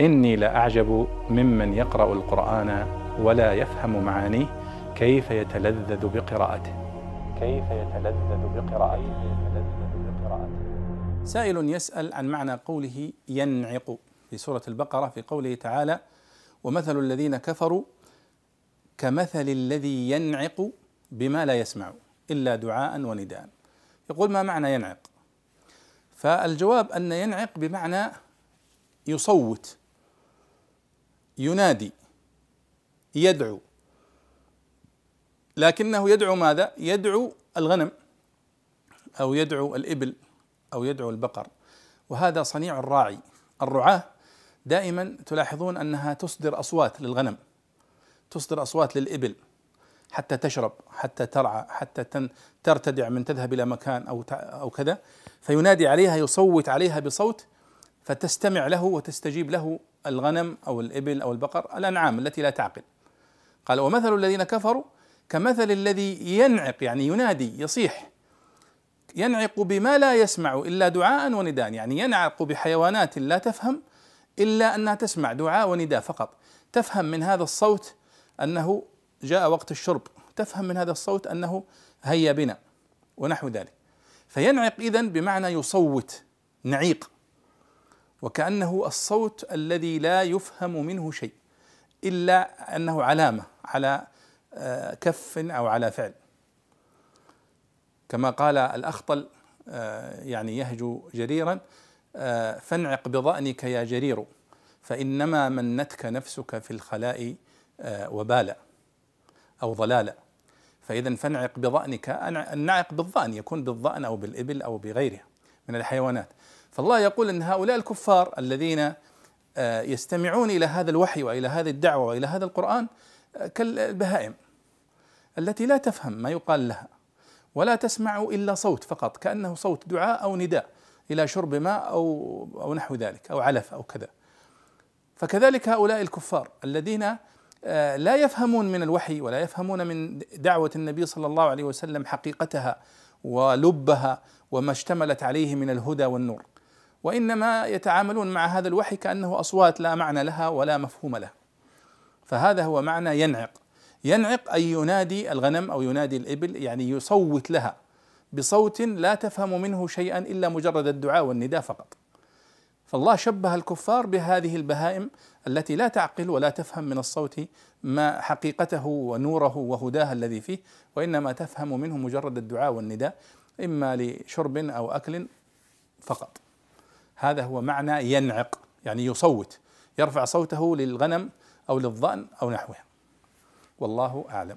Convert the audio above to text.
إني لأعجب ممن يقرأ القرآن ولا يفهم معانيه كيف يتلذذ بقراءته. كيف يتلذذ بقراءته. سائل يسأل عن معنى قوله ينعق في سورة البقرة في قوله تعالى ومثل الذين كفروا كمثل الذي ينعق بما لا يسمع إلا دعاء ونداء. يقول ما معنى ينعق؟ فالجواب أن ينعق بمعنى يصوت. ينادي يدعو. لكنه يدعو ماذا؟ يدعو الغنم أو يدعو الإبل أو يدعو البقر. وهذا صنيع الراعي. الرعاة دائما تلاحظون أنها تصدر أصوات للغنم تصدر أصوات للإبل حتى تشرب حتى ترعى حتى ترتدع من تذهب إلى مكان أو أو كذا. فينادي عليها يصوت عليها بصوت فتستمع له وتستجيب له الغنم أو الإبل أو البقر الأنعام التي لا تعقل. قال ومثل الذين كفروا كمثل الذي ينعق يعني ينادي يصيح ينعق بما لا يسمع إلا دعاء ونداء يعني ينعق بحيوانات لا تفهم إلا أنها تسمع دعاء ونداء فقط. تفهم من هذا الصوت أنه جاء وقت الشرب. تفهم من هذا الصوت أنه هيا بنا ونحو ذلك. فينعق اذا بمعنى يصوت نعيق. وكأنه الصوت الذي لا يفهم منه شيء إلا أنه علامة على آه، كف أو على فعل. كما قال الأخطل آه، يعني يهجو جريرا آه، فانعق بضأنك يا جرير فإنما منتك نفسك في الخلاء وبالا أو ضلالا فإذا فانعق بضأنك النعق بالضأن يكون بالضأن أو بالإبل أو بغيرها من الحيوانات. فالله يقول إن هؤلاء الكفار الذين آه، يستمعون إلى هذا الوحي وإلى هذه الدعوة وإلى هذا القرآن آه، كالبهائم التي لا تفهم ما يقال لها ولا تسمع إلا صوت فقط كأنه صوت دعاء أو نداء إلى شرب ماء أو أو نحو ذلك أو علف أو كذا. فكذلك هؤلاء الكفار الذين آه، لا يفهمون من الوحي ولا يفهمون من دعوة النبي صلى الله عليه وسلم حقيقتها ولبها وما اشتملت عليه من الهدى والنور. وإنما يتعاملون مع هذا الوحي كأنه أصوات لا معنى لها ولا مفهوم لها. فهذا هو معنى ينعق. ينعق أي ينادي الغنم أو ينادي الإبل يعني يصوت لها بصوت لا تفهم منه شيئا إلا مجرد الدعاء والنداء فقط. فالله شبه الكفار بهذه البهائم التي لا تعقل ولا تفهم من الصوت ما حقيقته ونوره وهداه الذي فيه وإنما تفهم منه مجرد الدعاء والنداء إما لشرب أو أكل فقط. هذا هو معنى ينعق يعني يصوت يرفع صوته للغنم أو للظأن أو نحوها والله أعلم.